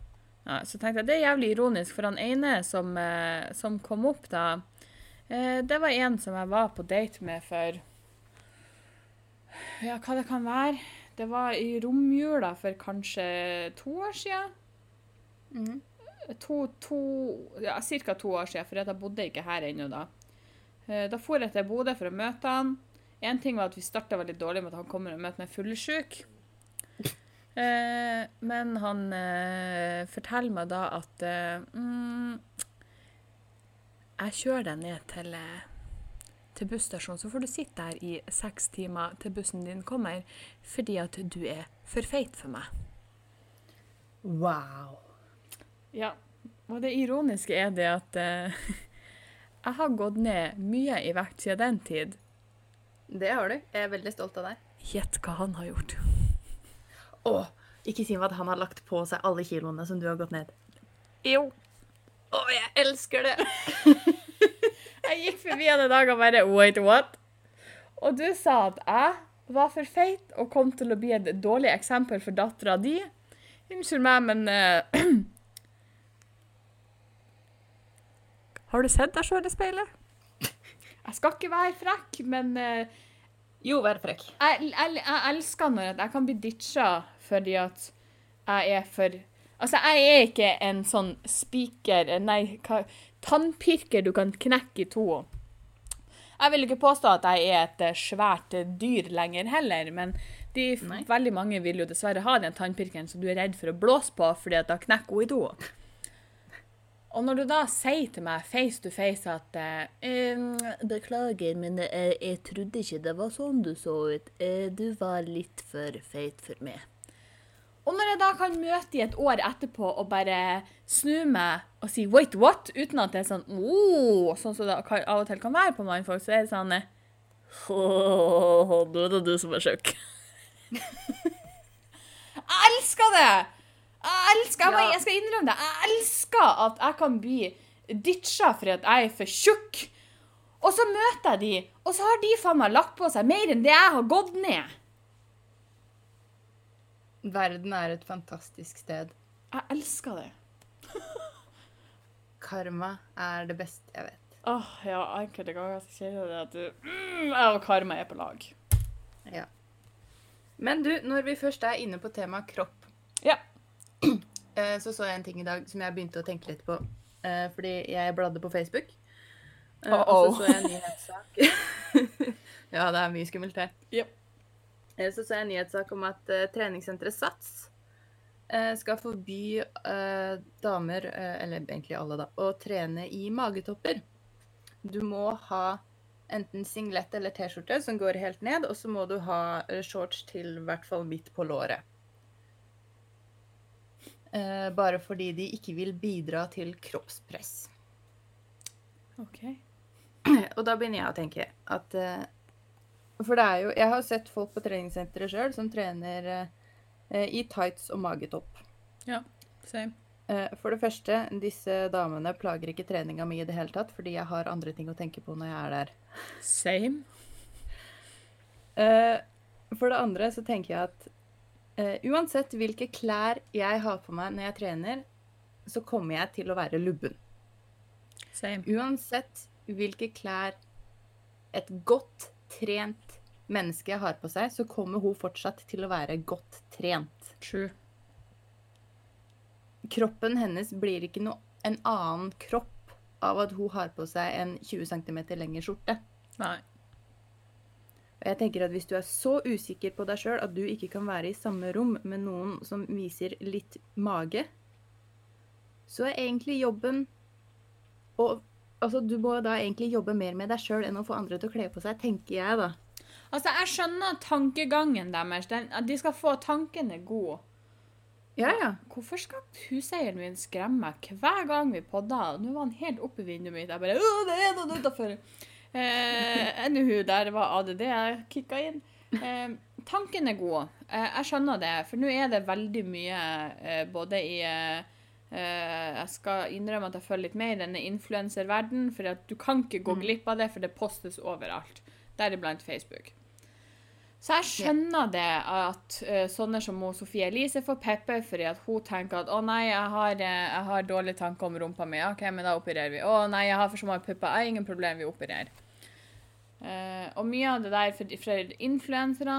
Ja, så tenkte jeg det er jævlig ironisk, for han ene som, eh, som kom opp da, eh, det var en som jeg var på date med for Ja, hva det kan være? Det var i romjula for kanskje to år siden. Mm. To, to Ja, ca. to år siden, for jeg bodde ikke her ennå da. Eh, Da for jeg til Bodø for å møte han. En ting var at vi starta veldig dårlig med at han kommer og møter meg fullsjuk. Eh, men han eh, forteller meg da at eh, mm, Jeg kjører deg ned til, eh, til busstasjonen, så får du sitte der i seks timer til bussen din kommer, fordi at du er for feit for meg. Wow. Ja, og det ironiske er det at uh, jeg har gått ned mye i vekt siden den tid. Det har du. Jeg er veldig stolt av deg. Gjett hva han har gjort. Å, ikke si meg at han har lagt på seg alle kiloene som du har gått ned. Jo. Å, jeg elsker det! Jeg gikk forbi han en dag og bare Wait, what? Og du sa at jeg var for feit og kom til å bli et dårlig eksempel for dattera di. Unnskyld meg, men uh, Har du sett deg sjøl i speilet? Jeg skal ikke være frekk, men uh, Jo, vær frekk. jeg, jeg, jeg elsker når jeg kan bli ditcha fordi at jeg er for Altså, jeg er ikke en sånn spiker Nei, hva Tannpirker du kan knekke i to. Jeg vil ikke påstå at jeg er et eh, svært eh, dyr lenger heller, men de, veldig mange vil jo dessverre ha den tannpirkeren som du er redd for å blåse på fordi at da knekker hun i to. Og når du da sier til meg face to face at eh, Beklager, men jeg, jeg trodde ikke det var sånn du så ut. Eh, du var litt for feit for meg. Og når jeg da kan møte de et år etterpå og bare snu meg og si 'wait, what?' uten at det er sånn oh, Sånn som det av og til kan være på mannfolk, så er det sånn oh, «Åh, Nå er det du som er tjukk. jeg elsker det! Jeg elsker, jeg, jeg skal innrømme det. Jeg elsker at jeg kan bli ditcha fordi at jeg er for tjukk. Og så møter jeg de, og så har de faen meg lagt på seg mer enn det jeg har gått ned. Verden er et fantastisk sted. Jeg elsker det. Karma er det beste jeg vet. Åh, ja, enkelte ganger kjenner jeg at du mm, Jeg og Karma er på lag. Ja. Men du, når vi først er inne på temaet kropp, Ja. eh, så så jeg en ting i dag som jeg begynte å tenke litt på. eh, Fordi jeg bladde på Facebook. eh, Og Uh-oh. så så jeg en nyhetssak. ja, det er mye skummelt her. Yep. Eh, Så så jeg en nyhetssak om at uh, treningssenteret Sats eh, skal forby eh, damer, eh, eller egentlig alle, da, å trene i magetopper. Du må ha enten singlet eller T-skjorte som går helt ned, og så må du ha eh, shorts til i hvert fall midt på låret. Eh, bare fordi de ikke vil bidra til kroppspress. OK. Og da begynner jeg å tenke at eh, For det er jo Jeg har sett folk på treningssenteret sjøl som trener eh, i tights og magetopp. Same. Eh, for det første, disse damene plager ikke treninga mi i det hele tatt, fordi jeg har andre ting å tenke på når jeg er der. Same. Eh, for det andre så tenker jeg at eh, uansett hvilke klær jeg har på meg når jeg trener, så kommer jeg til å være lubben. Same. Uansett hvilke klær et godt trent menneske har på seg, så kommer hun fortsatt til å være godt trent. True. Kroppen hennes blir ikke noe, en annen kropp av at hun har på seg en 20 cm lengre skjorte. Nei. Og jeg tenker at Hvis du er så usikker på deg sjøl at du ikke kan være i samme rom med noen som viser litt mage, så er egentlig jobben å altså, du må da egentlig jobbe mer med deg sjøl enn å få andre til å kle på seg, tenker jeg, da. Altså, jeg skjønner tankegangen deres. Den, at de skal få tankene gode. god. Ja, ja. Hvorfor skal huseieren min skremme meg hver gang vi podda? Nå var han helt oppe i vinduet mitt. Jeg bare Å, det er noen utafor! Eh, hun der var ADD jeg kicka inn. Eh, tanken er god. Eh, jeg skjønner det, for nå er det veldig mye eh, både i eh, eh, Jeg skal innrømme at jeg følger litt med i denne influenserverdenen, for at du kan ikke gå glipp av det, for det postes overalt. Deriblant Facebook. Så jeg skjønner det at uh, sånne som Sofie Elise får pepper fordi at hun tenker at å nei, jeg har, jeg har dårlige tanker om rumpa mi. OK, men da opererer vi. Å nei, jeg har for små pupper. Jeg har ingen problem, vi opererer. Uh, og mye av det der for, for influenserne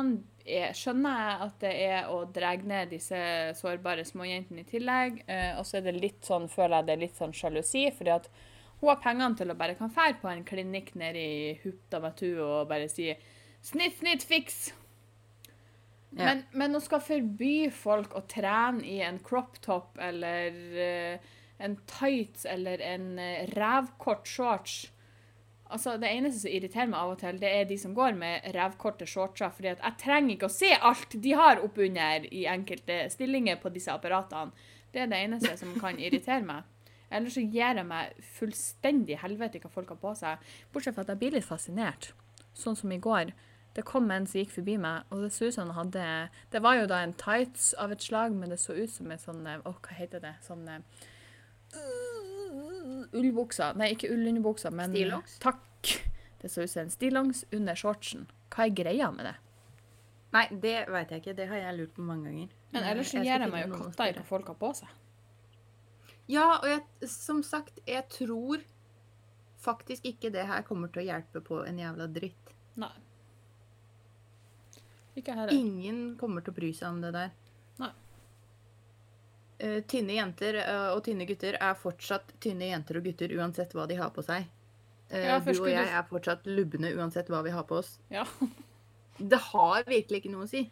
er- skjønner jeg at det er å dra ned disse sårbare småjentene i tillegg. Uh, og så er det litt sånn, føler jeg det er litt sånn sjalusi, fordi at hun har pengene til å bare kan fære på en klinikk nede i Huptamatu og bare si Snitt, snitt, fiks! Ja. Men, men å skal forby folk å trene i en crop top eller uh, en tights eller en uh, rævkort shorts Altså, Det eneste som irriterer meg av og til, det er de som går med rævkorte shortser. fordi at jeg trenger ikke å se alt de har oppunder i enkelte stillinger på disse apparatene. Det er det eneste som kan irritere meg. Ellers så gir jeg meg fullstendig helvete hva folk har på seg. Bortsett fra at jeg blir litt fascinert. Sånn som i går. Det kom en som gikk forbi meg, og det så ut som han hadde Det var jo da en tights av et slag, men det så ut som en sånn Å, oh, hva heter det? Sånn uh, Ullbuksa. Nei, ikke ullunderbuksa, men Stillongs? Takk. Det så ut som en stillongs under shortsen. Hva er greia med det? Nei, det veit jeg ikke. Det har jeg lurt på mange ganger. Men ellers så gir jeg meg jo katta i hva folk har på seg. Ja, og jeg, som sagt, jeg tror faktisk ikke det her kommer til å hjelpe på en jævla dritt. Nei. Ingen kommer til å bry seg om det der. Nei. Eh, tynne jenter eh, og tynne gutter er fortsatt tynne jenter og gutter uansett hva de har på seg. Eh, Ja, du og jeg er fortsatt lubne uansett hva vi har på oss. Ja. Det har virkelig ikke noe å si.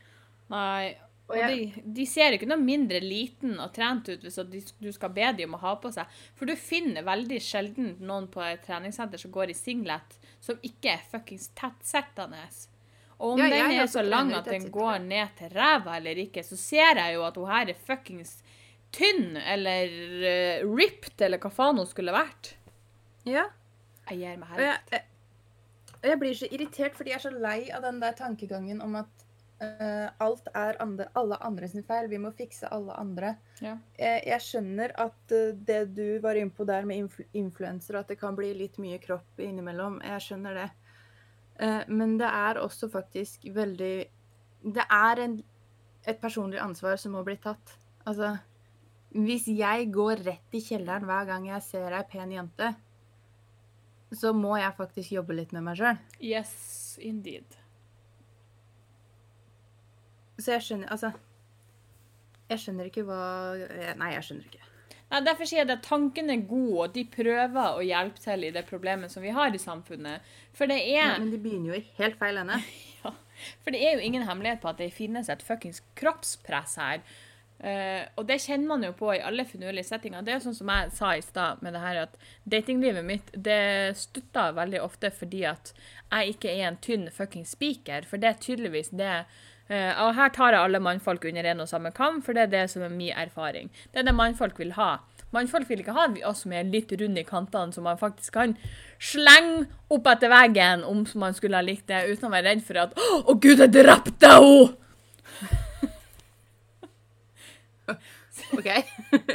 Nei. Og de, de ser ikke noe mindre liten og trent ut hvis du skal be dem om å ha på seg. For du finner veldig sjelden noen på et treningssenter som går i singlet, som ikke er fuckings tettsittende. Og om Ja, den er så lang at den går ned til ræva eller ikke, så ser jeg jo at hun her er fuckings tynn eller uh, ripped eller hva faen hun skulle vært. Ja. Jeg gir meg Og jeg, jeg, jeg blir så irritert, fordi jeg er så lei av den der tankegangen om at uh, alt er andre, alle andre sin feil. Vi må fikse alle andre. Ja. Jeg, jeg skjønner at uh, det du var inne på der med influ influensere, at det kan bli litt mye kropp innimellom. Jeg skjønner det. Eh, men det er også faktisk veldig Det er en, et personlig ansvar som må bli tatt. Altså Hvis jeg går rett i kjelleren hver gang jeg ser ei pen jente, så må jeg faktisk jobbe litt med meg sjøl. Yes, indeed. Så jeg skjønner Altså Jeg skjønner ikke hva Nei, jeg skjønner ikke. Nei, Derfor sier jeg at tanken er god, og de prøver å hjelpe til i det problemet som vi har i samfunnet. For det Ja, er, men de begynner jo i helt feil ende. for det er jo ingen hemmelighet på at det finnes et fuckings kroppspress her. Uh, og det kjenner man jo på i alle finurlige settinger. Det er jo sånn som jeg sa i stad med det her at datinglivet mitt det stutter veldig ofte fordi at jeg ikke er en tynn fuckings spiker, for det er tydeligvis det Og her tar jeg alle mannfolk under en og samme kam, for det er det som er min erfaring. Det er det mannfolk vil ha. Mannfolk vil ikke ha oss som er litt runde i kantene, som man faktisk kan slenge opp etter veggen om man skulle ha likt det, uten å være redd for at 'Å, gud, jeg drepte henne!' OK?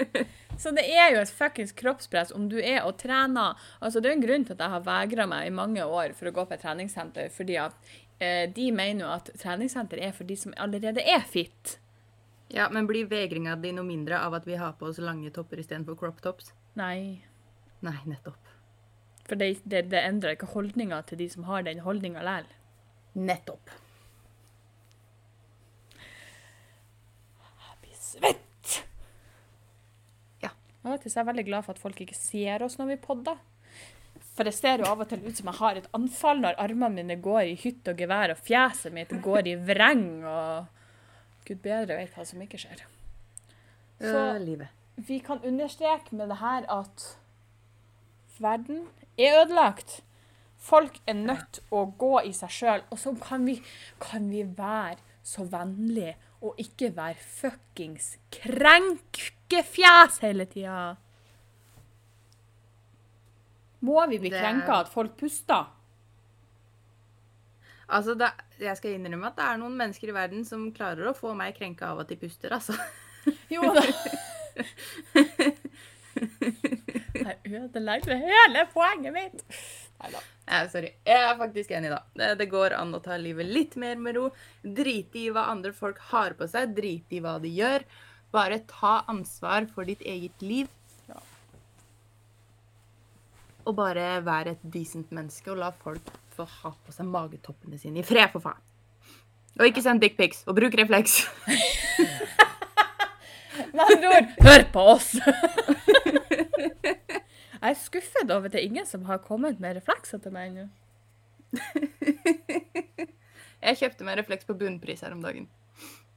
Så det er jo et fuckings kroppspress om du er og trener. Altså, det er en grunn til at jeg har vegra meg i mange år for å gå på et treningssenter, fordi at eh, de mener jo at treningssenter er for de som allerede er fit. Ja, men blir vegringa di noe mindre av at vi har på oss lange topper istedenfor crop tops? Nei. Nei, nettopp. For det, det, det endrer ikke holdninga til de som har den holdninga likevel. Nettopp. Jeg blir svett! Ja. Så er veldig glad for at folk ikke ser oss når vi podder. For det ser jo av og til ut som jeg har et anfall når armene mine går i hytt og gevær, og fjeset mitt går i vreng, og gud bedre vet hva som ikke skjer. Så vi kan understreke med det her at Verden er ødelagt. Folk er nødt å gå i seg sjøl. Og så kan vi, kan vi være så vennlige og ikke være fuckings krenkefjes hele tida. Må vi bli Det- krenka at folk puster? Altså, det, jeg skal innrømme at det er noen mennesker i verden som klarer å få meg krenka av at de puster, altså. Jo da. Jeg ødelegger hele poenget mitt. Nei da. Sorry. Jeg er faktisk enig, da. Det, det går an å ta livet litt mer med ro. Drite i hva andre folk har på seg, drite i hva de gjør. Bare ta ansvar for ditt eget liv. Og bare være et decent menneske og la folk få ha på seg magetoppene sine i fred, for faen. Og ikke send dickpics, og bruk refleks. Med andre ord, hør på oss! Jeg er skuffet over at det er ingen som har kommet med reflekser til meg ennå. Jeg kjøpte meg refleks på bunnpris her om dagen.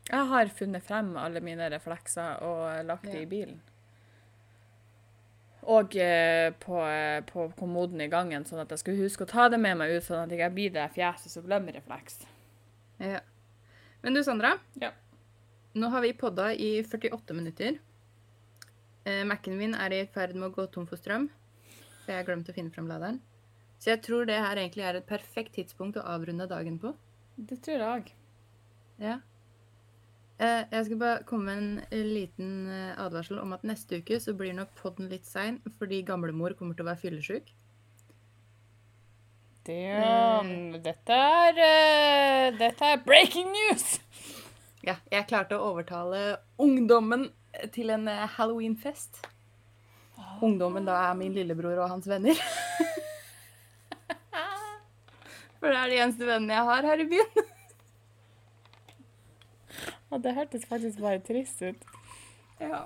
Jeg har funnet frem alle mine reflekser og lagt dem Ja. i bilen. Og eh, på, eh, på kommoden i gangen, sånn at jeg skulle huske å ta det med meg ut, sånn at jeg ikke blir det fjeset som glemmer refleks. Ja. Men du, Sandra. Ja. Nå har vi podda i 48 minutter. Eh, Mac-en min er i ferd med å gå tom for strøm, for jeg har glemt å finne frem laderen. Så jeg tror det her egentlig er et perfekt tidspunkt å avrunde dagen på. Det tror jeg òg. Ja. Eh, jeg skal bare komme med en eh, liten eh, advarsel om at neste uke så blir nok podden litt sein, fordi gamlemor kommer til å være fyllesyk. Det- Dette er uh, Dette er breaking news! Ja, jeg klarte å overtale ungdommen til en halloweenfest. Ungdommen da er min lillebror og hans venner. For det er de eneste vennene jeg har her i byen. Ja, det hørtes faktisk bare trist ut. Ja.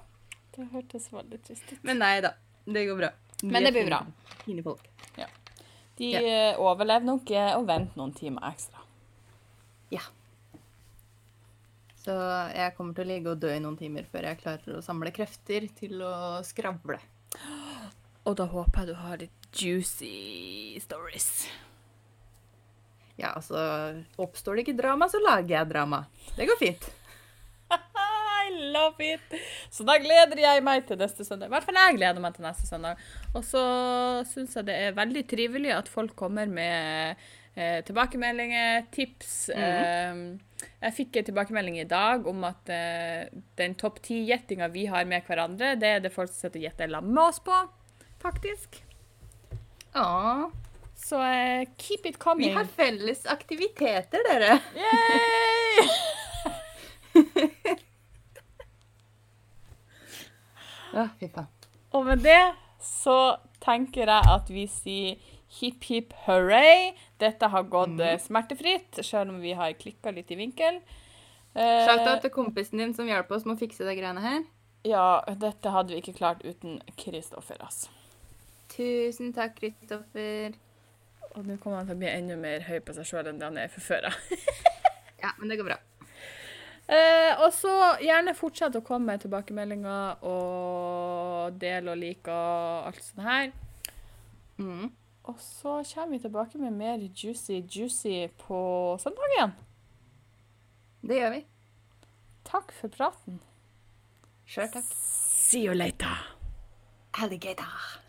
Det hørtes veldig trist ut. Men nei da, det går bra. De Men det blir bra. Fine folk. De Ja. eh, overlever nok eh, og venter noen timer ekstra. Ja. Så jeg kommer til å ligge og dø i noen timer før jeg klarer å samle krefter til å skravle. Og da håper jeg du har litt juicy stories. Ja, altså Oppstår det ikke drama, så lager jeg drama. Det går fint. Love it! Så da gleder jeg meg til neste søndag. I hvert fall jeg gleder meg til neste søndag. Og så syns jeg det er veldig trivelig at folk kommer med eh, tilbakemeldinger, tips. Eh, jeg fikk en tilbakemelding i dag om at eh, den topp ti-gjettinga vi har med hverandre, det er det folk som sitter og gjetter sammen med oss på, faktisk. Ja. Så uh, keep it coming. vi har felles aktiviteter, dere. Yay! Å, fy faen. Og med det så tenker jeg at vi sier hipp hipp hurray. Dette har gått mm. smertefritt, selv om vi har klikka litt i vinkel. Eh, Shout-out til kompisen din som hjalp oss med å fikse de greiene her. ja, dette hadde vi ikke klart uten Kristoffer, altså. Tusen takk, Kristoffer. Og nå kommer han til å bli enda mer høy på seg sjøl enn det han er fra før av. Ja, men det går bra. Eh, og så gjerne fortsett å komme med tilbakemeldinger og del og like og alt sånt her. Mm. Og så kommer vi tilbake med mer juicy juicy på søndagen. Det gjør vi. Takk for praten. Sjøl takk. See you later. Alligator.